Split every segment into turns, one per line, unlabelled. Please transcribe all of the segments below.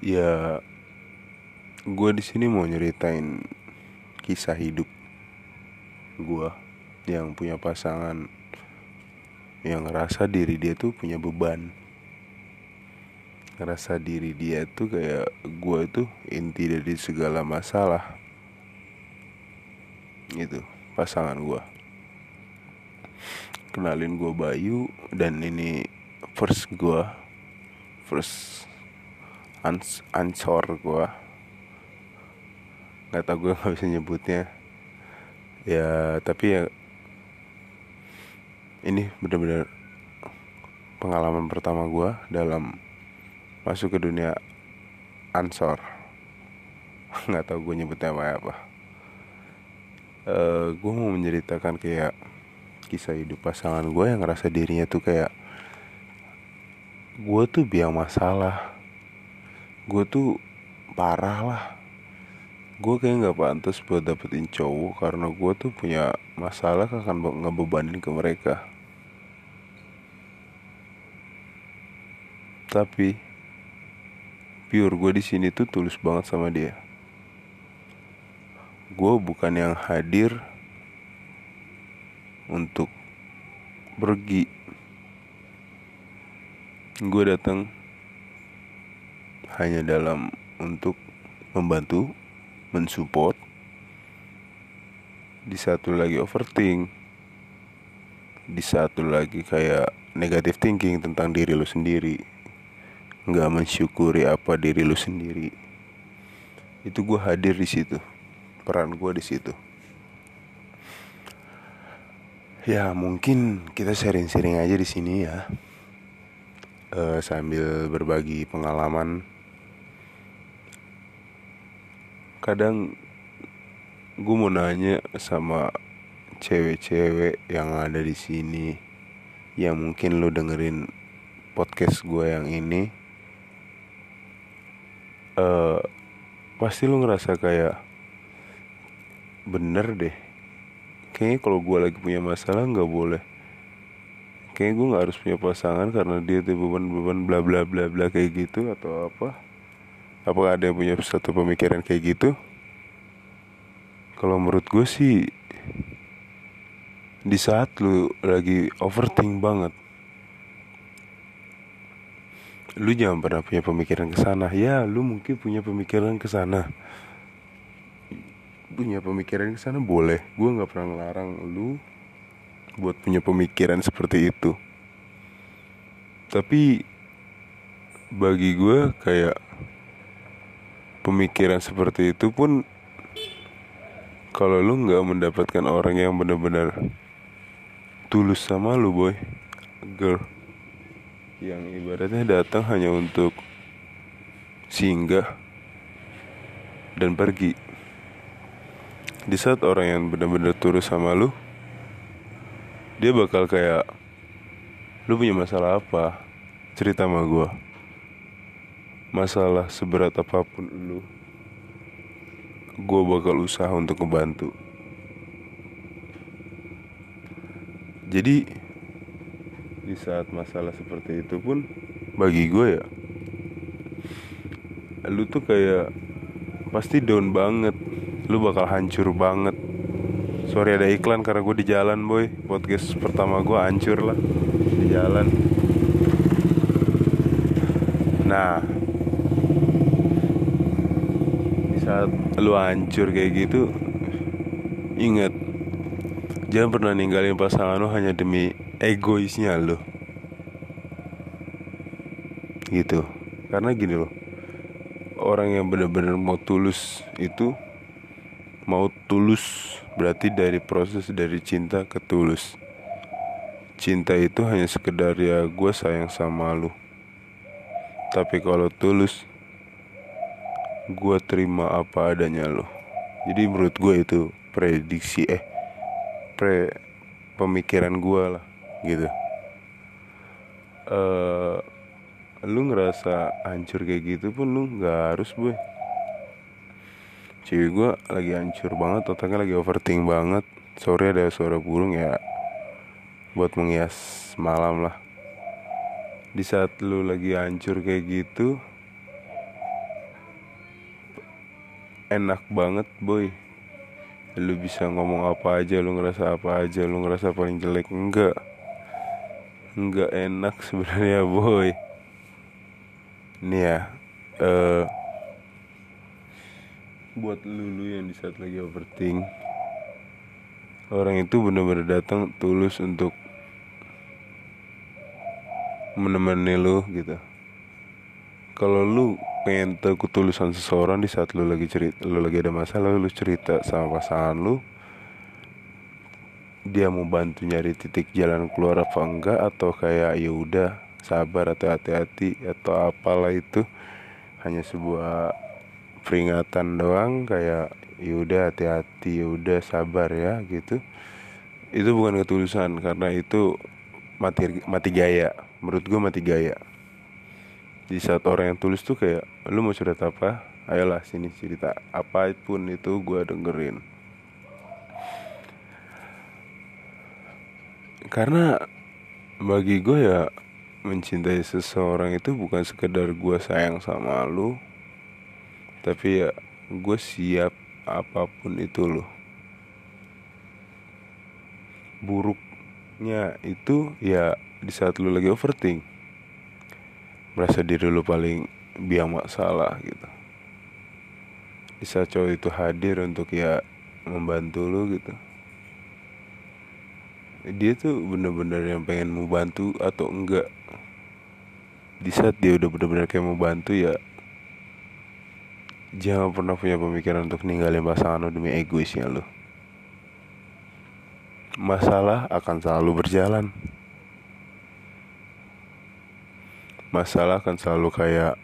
ya gue di sini mau nyeritain kisah hidup gue yang punya pasangan yang ngerasa diri dia tuh punya beban. Ngerasa diri dia tuh kayak gue tuh inti dari segala masalah gitu pasangan gue kenalin gue Bayu dan ini first gue first ans ansor gue nggak tau gue nggak bisa nyebutnya. Ya tapi ya ini benar-benar pengalaman pertama gue dalam masuk ke dunia ansor nggak tahu gue nyebutnya apa apa. Uh, gue mau menceritakan kayak kisah hidup pasangan gue yang ngerasa dirinya tuh kayak gue tuh biang masalah gue tuh parah lah. Gue kayak nggak pantas buat dapetin cowok karena gue tuh punya masalah akan ngebebanin ke mereka. Tapi pure gue di sini tuh tulus banget sama dia. Gue bukan yang hadir untuk pergi. Gue datang hanya dalam untuk membantu mensupport. Di satu lagi overthink. Di satu lagi kayak negative thinking tentang diri lo sendiri. Nggak mensyukuri apa diri lu sendiri. Itu gue hadir di situ. Peran gue di situ. Ya mungkin kita sharing-sharing aja di sini ya. Uh, sambil berbagi pengalaman kadang gue mau nanya sama cewek-cewek yang ada di sini yang mungkin lo dengerin podcast gue yang ini uh, pasti lu ngerasa kayak bener deh kayaknya kalau gue lagi punya masalah nggak boleh. Kayaknya gue nggak harus punya pasangan karena dia tuh beban-beban bla bla bla bla kayak gitu atau apa apa ada yang punya satu pemikiran kayak gitu? Kalau menurut gue sih di saat lu lagi overthink banget lu jangan pernah punya pemikiran ke sana. Ya lu mungkin punya pemikiran ke sana. Punya pemikiran ke sana boleh. Gue nggak pernah ngelarang lu buat punya pemikiran seperti itu. Tapi bagi gue kayak pemikiran seperti itu pun kalau lu nggak mendapatkan orang yang benar-benar tulus sama lu boy girl yang ibaratnya datang hanya untuk singgah dan pergi. Di saat orang yang benar-benar turut sama lu, dia bakal kayak, lu punya masalah apa? Cerita sama gue. Masalah seberat apa pun lu, gue bakal usaha untuk ngebantu. Jadi di saat masalah seperti itu pun bagi gue ya lu tuh kayak pasti down banget. Lu bakal hancur banget. Sorry ada iklan karena gue di jalan boy. Podcast pertama gue hancur lah di jalan. Nah di saat lu hancur kayak gitu ingat jangan pernah ninggalin pasangan lu hanya demi egoisnya lo gitu. Karena gini loh orang yang benar-benar mau tulus itu mau tulus berarti dari proses dari cinta ke tulus. Cinta itu hanya sekedar ya gue sayang sama lo tapi kalau tulus gue terima apa adanya lo. Jadi menurut gue itu prediksi eh pre pemikiran gue lah gitu. Uh, lu ngerasa hancur kayak gitu pun lu nggak harus boy. Cewek gue lagi hancur banget otaknya lagi overthink banget. Sore ada suara burung ya buat menghias malam lah. Di saat lu lagi hancur kayak gitu enak banget boy. Lu bisa ngomong apa aja lu ngerasa apa aja lu ngerasa paling jelek enggak. Enggak enak sebenarnya boy. Nih ya uh, buat lulu yang di saat lagi overthink orang itu benar-benar datang tulus untuk menemani lu gitu. Kalau lu pengen tahu ketulusan seseorang di saat lu lagi cerita lu lagi ada masalah lu cerita sama pasangan lu. Dia mau bantu nyari titik jalan keluar apa enggak atau kayak ya udah sabar atau hati-hati atau apalah itu. Hanya sebuah peringatan doang kayak ya udah hati-hati ya udah sabar ya gitu. Itu bukan ketulusan karena itu mati mati gaya. Menurut gue mati gaya di saat orang yang tulus tuh kayak lu mau cerita apa? Ayolah sini cerita apa pun itu gue dengerin. Karena bagi gue ya mencintai seseorang itu bukan sekedar gue sayang sama lu tapi ya gue siap apa pun itu lo buruknya itu ya di saat lu lagi overthink merasa diri lu paling biang masalah gitu. Di saat cowok itu hadir untuk ya membantu lu gitu. Dia tuh bener-bener yang pengen mau bantu atau enggak? Di saat dia udah bener-bener kayak mau bantu ya jangan pernah punya pemikiran untuk ninggalin pasangan lu demi egoisnya lu. Masalah akan selalu berjalan masalah kan selalu kayak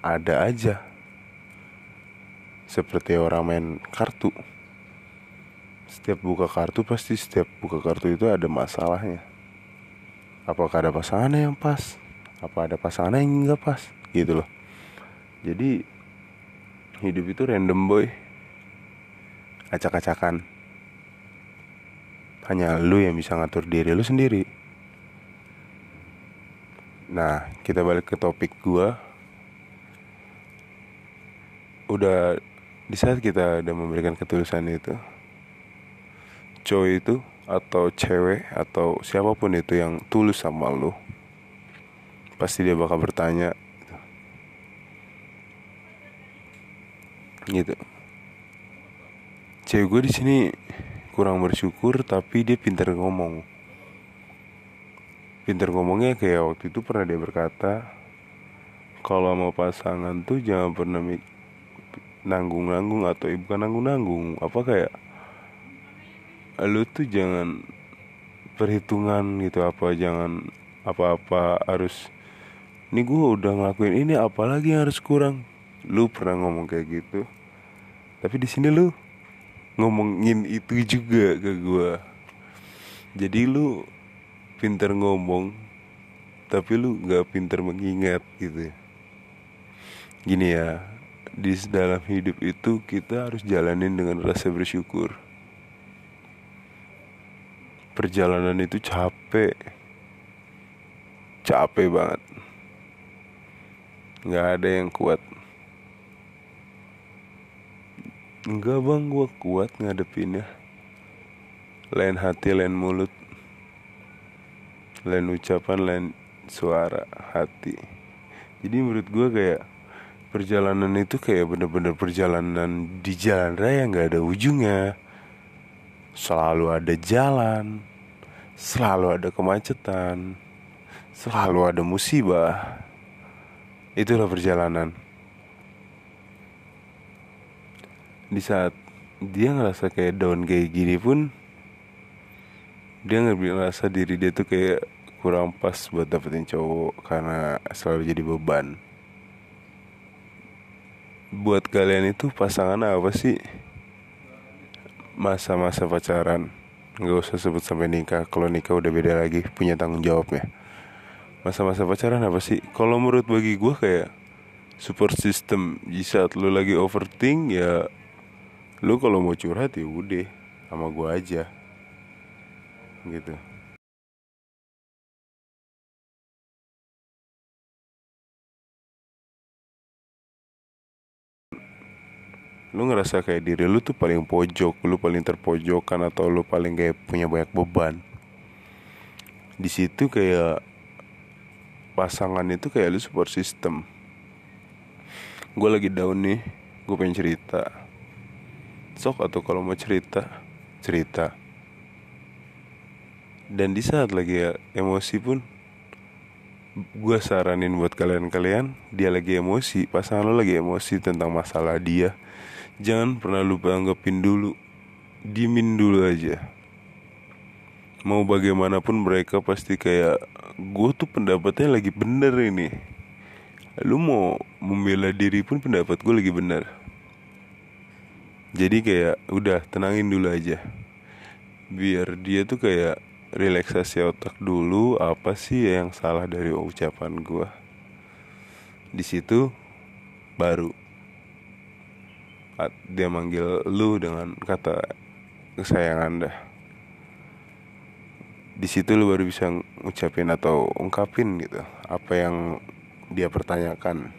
ada aja. Seperti orang main kartu. Setiap buka kartu pasti setiap buka kartu itu ada masalahnya. Apakah ada pasangannya yang pas? Apa ada pasangannya yang nggak pas? Gitu loh. Jadi hidup itu random boy. Acak-acakan. Hanya lu yang bisa ngatur diri lu sendiri Nah, kita balik ke topik gua. Udah di saat kita udah memberikan ketulusan itu, cowok itu atau cewek atau siapa pun itu yang tulus sama lo, pasti dia bakal bertanya gitu. Cewek gue di sini kurang bersyukur tapi dia pintar ngomong pinter ngomongnya kayak waktu itu pernah dia berkata kalau mau pasangan tuh jangan pernah nanggung-nanggung atau ibu bukan nanggung-nanggung. Apa kayak lu tuh jangan perhitungan gitu apa jangan apa-apa harus ini gue udah ngelakuin ini apalagi yang harus kurang? Lu pernah ngomong kayak gitu tapi di sini lu ngomongin itu juga ke gue jadi lu pinter ngomong tapi lu gak pinter mengingat gitu. Gini ya di dalam hidup itu kita harus jalanin dengan rasa bersyukur. Perjalanan itu capek. Capek banget. Nggak ada yang kuat. Enggak bang gua kuat ngadepinnya. Lain hati lain mulut lain ucapan lain suara hati. Jadi menurut gue kayak perjalanan itu kayak bener-bener perjalanan di jalan raya nggak ada ujungnya. Selalu ada jalan selalu ada kemacetan selalu ada musibah. Itulah perjalanan. Di saat dia ngerasa kayak down kayak gini pun dia ngerasa diri dia tuh kayak kurang pas buat dapetin cowok karena selalu jadi beban. Buat kalian itu pasangan apa sih? Masa-masa pacaran. Nggak usah sebut sampai nikah. Kalau nikah udah beda lagi punya tanggung jawabnya. Masa-masa pacaran apa sih? Kalau menurut bagi gue kayak support system. Di saat lu lagi overthink ya lu kalau mau curhat ya udah. Sama gue aja gitu. Lu ngerasa kayak diri lu tuh paling pojok lu paling terpojokan atau lu paling kayak punya banyak beban? Di situ kayak pasangan itu kayak lu support system. Gue lagi down nih gue pengen cerita. Sok atau kalau mau cerita cerita dan di saat lagi ya, emosi pun gue saranin buat kalian-kalian dia lagi emosi pasangan lo lagi emosi tentang masalah dia. Jangan pernah lupa anggapin dulu Dimin dulu aja. Mau bagaimanapun mereka pasti kayak Gue tuh pendapatnya lagi bener ini. Lu mau membela diri pun pendapat gue lagi bener. Jadi kayak udah tenangin dulu aja. Biar dia tuh kayak relaksasi otak dulu Apa sih yang salah dari ucapan gue di situ baru. Dia manggil lu dengan kata kesayangan dah di situ lu baru bisa ngucapin atau ungkapin gitu apa yang dia pertanyakan.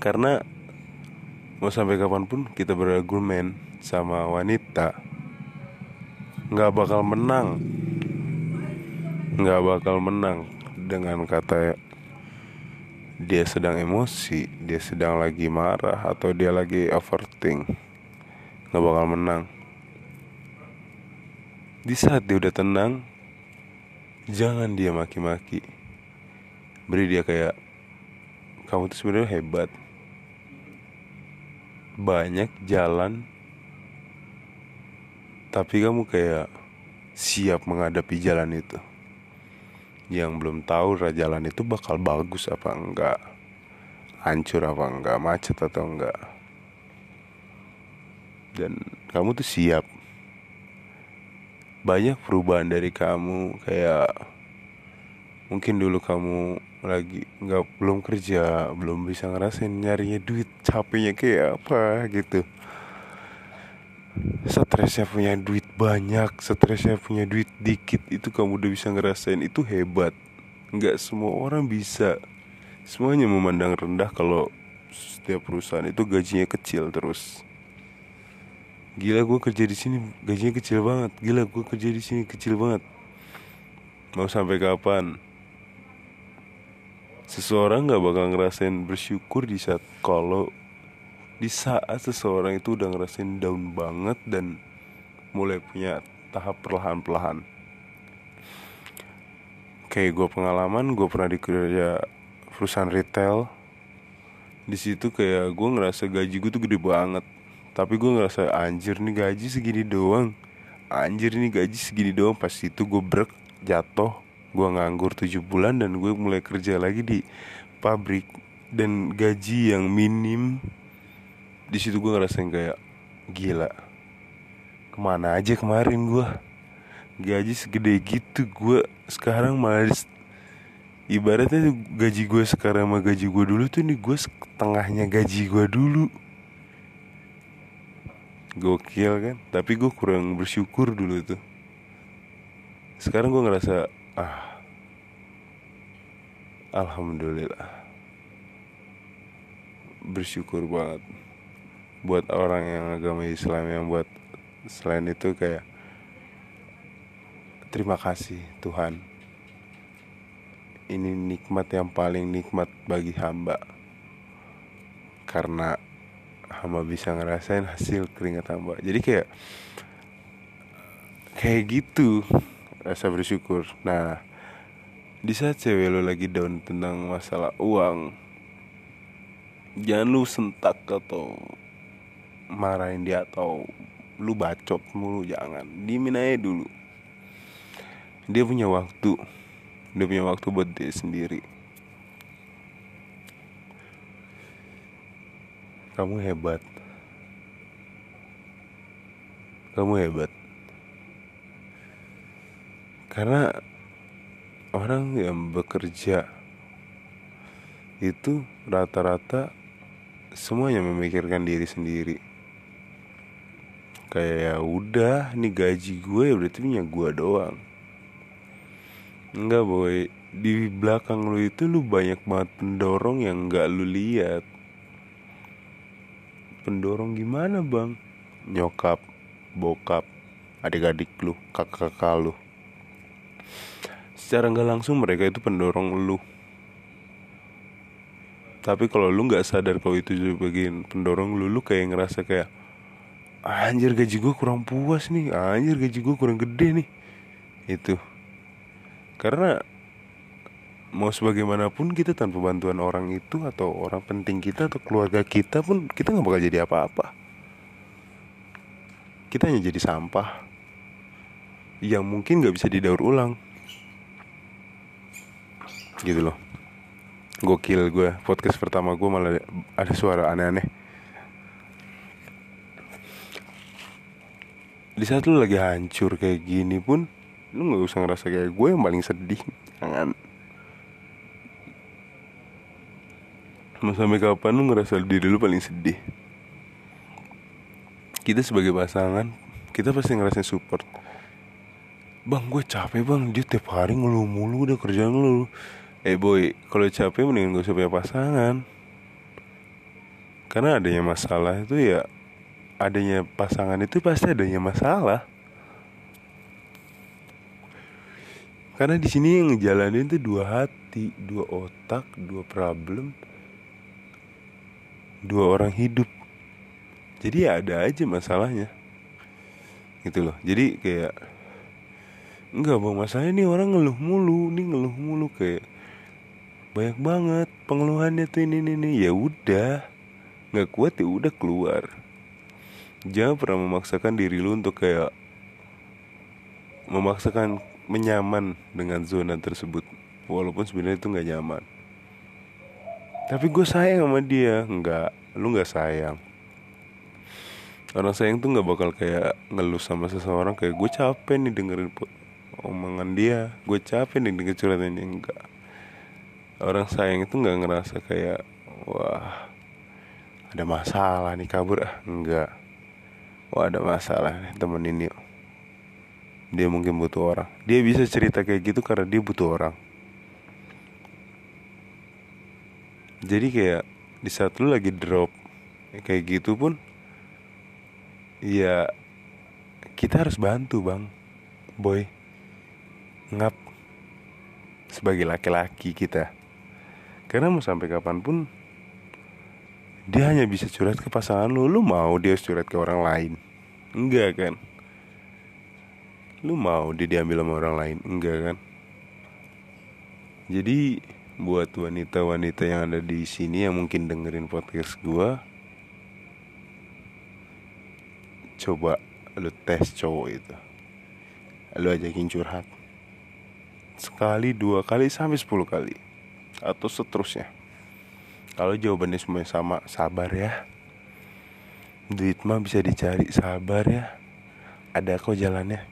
Karena mau sampai kapan pun kita berargumen sama wanita nggak bakal menang nggak bakal menang dengan kata dia sedang emosi, dia sedang lagi marah atau dia lagi overthink, nggak bakal menang. Di saat dia udah tenang, jangan dia maki-maki. Beri dia kayak kamu tuh sebenarnya hebat. Banyak jalan tapi kamu kayak siap menghadapi jalan itu. Yang belum tahu jalan itu bakal bagus apa enggak? Hancur apa enggak? Macet atau enggak? Dan kamu tuh siap. Banyak perubahan dari kamu kayak mungkin dulu kamu lagi nggak belum kerja belum bisa ngerasain nyarinya duit capeknya kayak apa gitu stresnya punya duit banyak stresnya punya duit dikit itu kamu udah bisa ngerasain itu hebat. Nggak semua orang bisa. Semuanya memandang rendah kalau setiap perusahaan itu gajinya kecil terus. Gila gue kerja di sini gajinya kecil banget. Gila gue kerja di sini kecil banget. Mau sampai kapan? Seseorang nggak bakal ngerasain bersyukur di saat kalau di saat seseorang itu udah ngerasain down banget dan mulai punya tahap perlahan-perlahan kayak gue pengalaman gue pernah di kerja perusahaan retail. Di situ kayak gue ngerasa gaji gue tuh gede banget. Tapi gue ngerasa anjir nih gaji segini doang. Anjir nih gaji segini doang. Pas itu gue brek jatuh. Gue nganggur 7 bulan dan gue mulai kerja lagi di pabrik. Dan gaji yang minim di situ gue ngerasain kayak gila. Ke mana aja kemarin gue gaji segede gitu gue sekarang malah ibaratnya gaji gue sekarang sama gaji gue dulu tuh nih gue setengahnya gaji gue dulu. Gokil kan? Tapi gue kurang bersyukur dulu tuh. Sekarang gue ngerasa ah alhamdulillah. Bersyukur banget buat orang yang agama Islam yang buat selain itu kayak terima kasih Tuhan. Ini nikmat yang paling nikmat bagi hamba. Karena hamba bisa ngerasain hasil keringat hamba. Jadi kayak kayak gitu rasa bersyukur. Nah di saat cewek lo lagi down tentang masalah uang jangan lu sentak atau marahin dia atau lu bacot mulu jangan. Dimin aja dulu. Dia punya waktu. Dia punya waktu buat dia sendiri. Kamu hebat. Kamu hebat. Karena orang yang bekerja itu rata-rata semuanya memikirkan diri sendiri kayak ya udah nih gaji gue berarti punya gue doang. Enggak boy. Di belakang lu itu lu banyak banget pendorong yang gak lu lihat. Pendorong gimana bang? Nyokap bokap adik-adik lu kakak-kakak lu. Secara nggak langsung mereka itu pendorong lu. Tapi kalau lu nggak sadar kalau itu bagian pendorong lu lu kayak ngerasa kayak anjir gaji gue kurang puas nih. Anjir gaji gue kurang gede nih. Itu. Karena mau sebagaimanapun kita tanpa bantuan orang itu atau orang penting kita atau keluarga kita pun kita nggak bakal jadi apa-apa. Kita hanya jadi sampah yang mungkin nggak bisa didaur ulang. Gitu loh. Gokil gue podcast pertama gue malah ada suara aneh-aneh di saat lu lagi hancur kayak gini pun lu nggak usah ngerasa kayak gue yang paling sedih jangan mau sampai kapan lu ngerasa diri lu paling sedih? Kita sebagai pasangan kita pasti ngerasain support. Bang gue capek bang. Dia tiap hari ngeluh mulu udah kerjaan lu. Eh boy kalau capek mendingan gak usah punya pasangan. Karena adanya masalah itu ya adanya pasangan itu pasti adanya masalah. Karena di sini yang ngejalanin tuh dua hati dua otak dua problem dua orang hidup. Jadi ya ada aja masalahnya. Gitu loh. Jadi kayak enggak bang masalahnya nih orang ngeluh mulu nih ngeluh mulu kayak banyak banget pengeluhannya tuh ini ini, ini. ya udah nggak kuat ya udah keluar jangan pernah memaksakan diri lu untuk kayak memaksakan menyaman dengan zona tersebut. Walaupun sebenarnya itu nggak nyaman. Tapi gue sayang sama dia. Enggak, lu nggak sayang. Orang sayang tuh nggak bakal kayak ngeluh sama seseorang Kayak gue capek nih dengerin omongan dia. Gue capek nih denger curhatan dia Enggak Orang sayang itu nggak ngerasa kayak Wah Ada masalah nih kabur. Ah Enggak Wah ada masalah. Nih temenin yuk. Dia mungkin butuh orang. Dia bisa cerita kayak gitu karena dia butuh orang. Jadi kayak di saat lu lagi drop kayak gitu pun ya kita harus bantu bang. Boy ngap sebagai laki-laki kita. Karena mau sampai kapan pun dia hanya bisa curhat ke pasangan lu. Lu mau dia curhat ke orang lain? Enggak kan? Lu mau dia diambil sama orang lain? Enggak kan? Jadi buat wanita-wanita yang ada di sini yang mungkin dengerin podcast gue coba lu tes cowok itu. Lu ajakin curhat. Sekali dua kali sampai sepuluh kali. Atau seterusnya kalau jawabannya semuanya sama sabar ya. Duit mah bisa dicari sabar ya. Ada kok jalannya.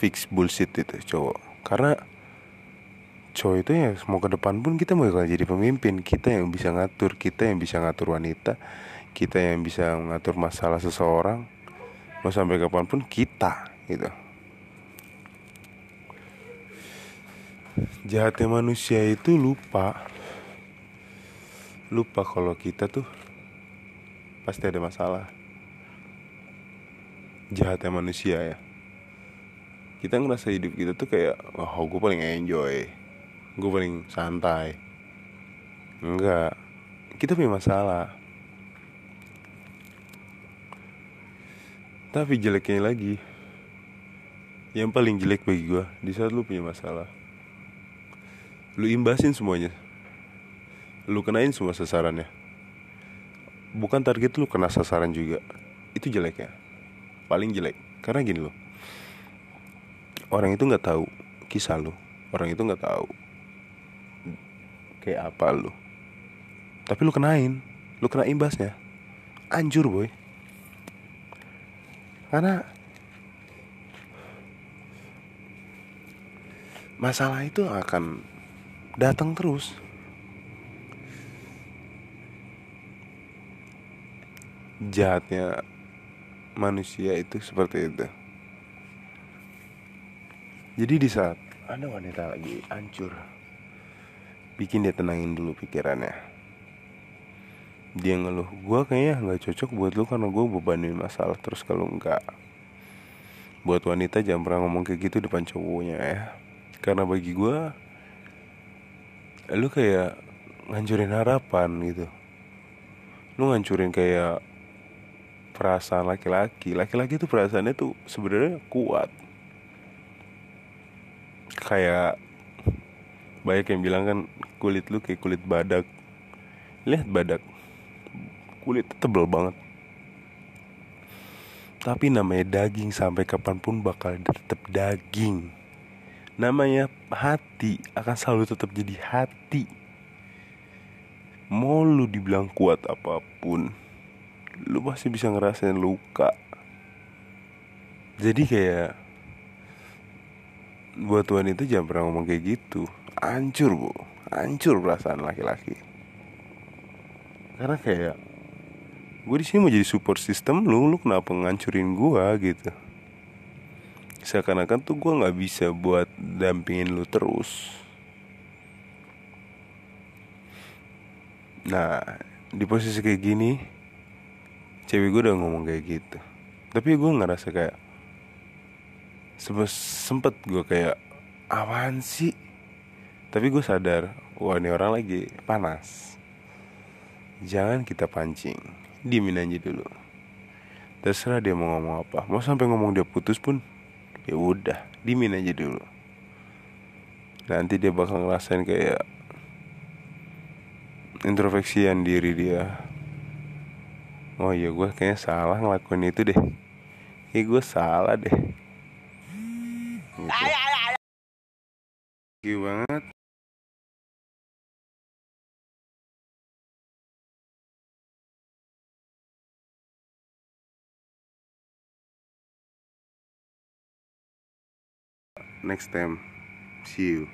Fix bullshit itu cowok. Karena cowok itu ya mau ke depan pun kita mau jadi pemimpin. Kita yang bisa ngatur kita yang bisa ngatur wanita kita yang bisa ngatur masalah seseorang. Mau sampai kapan pun kita gitu jahatnya manusia itu lupa. Lupa kalau kita tuh pasti ada masalah. Jahatnya manusia ya. Kita ngerasa hidup kita tuh kayak oh gue paling enjoy. Gue paling santai. Enggak. Kita punya masalah. Tapi jeleknya lagi. Yang paling jelek bagi gue di saat lu punya masalah lu imbasin semuanya. Lu kenain semua sasarannya. Bukan target lu kena sasaran juga. Itu jeleknya. Paling jelek. Karena gini loh. Orang itu nggak tahu kisah lu. Orang itu nggak tahu kayak apa lu. Tapi lu kenain. Lu kena imbasnya. Anjur boy. Karena masalah itu akan datang terus. Jahatnya manusia itu seperti itu. Jadi di saat ada wanita lagi hancur bikin dia tenangin dulu pikirannya. Dia ngeluh gue kayaknya nggak cocok buat lu karena gue bebanin masalah terus kalau enggak buat wanita jangan pernah ngomong kayak gitu depan cowoknya ya. Karena bagi gue lu kayak ngancurin harapan gitu. Lu ngancurin kayak perasaan laki-laki. Laki-laki tuh perasaannya tuh sebenarnya kuat. Kayak banyak yang bilang kan kulit lu kayak kulit badak. Lihat badak. Kulit tebel banget. Tapi namanya daging sampai kapan pun bakal tetap daging namanya hati akan selalu tetap jadi hati. Mau lu dibilang kuat apa pun lu pasti bisa ngerasain luka. Jadi kayak buat wanita jangan pernah ngomong kayak gitu. Hancur bu. Hancur perasaan laki-laki. Karena kayak gue di sini mau jadi support system lu lu kenapa ngancurin gue gitu seakan-akan tuh gue nggak bisa buat dampingin lu terus. Nah di posisi kayak gini cewek gue udah ngomong kayak gitu. Tapi gue ngerasa kayak sempet, gue kayak awan sih? Tapi gue sadar wah ini orang lagi panas. Jangan kita pancing diemin aja dulu. Terserah dia mau ngomong apa. Mau sampai ngomong dia putus pun ya udah diemin aja dulu. Nanti dia bakal ngerasain kayak introspeksian diri dia. Oh iya gue kayaknya salah ngelakuin itu deh. Iya gue salah deh. Gitu. Thank you banget Next time. See you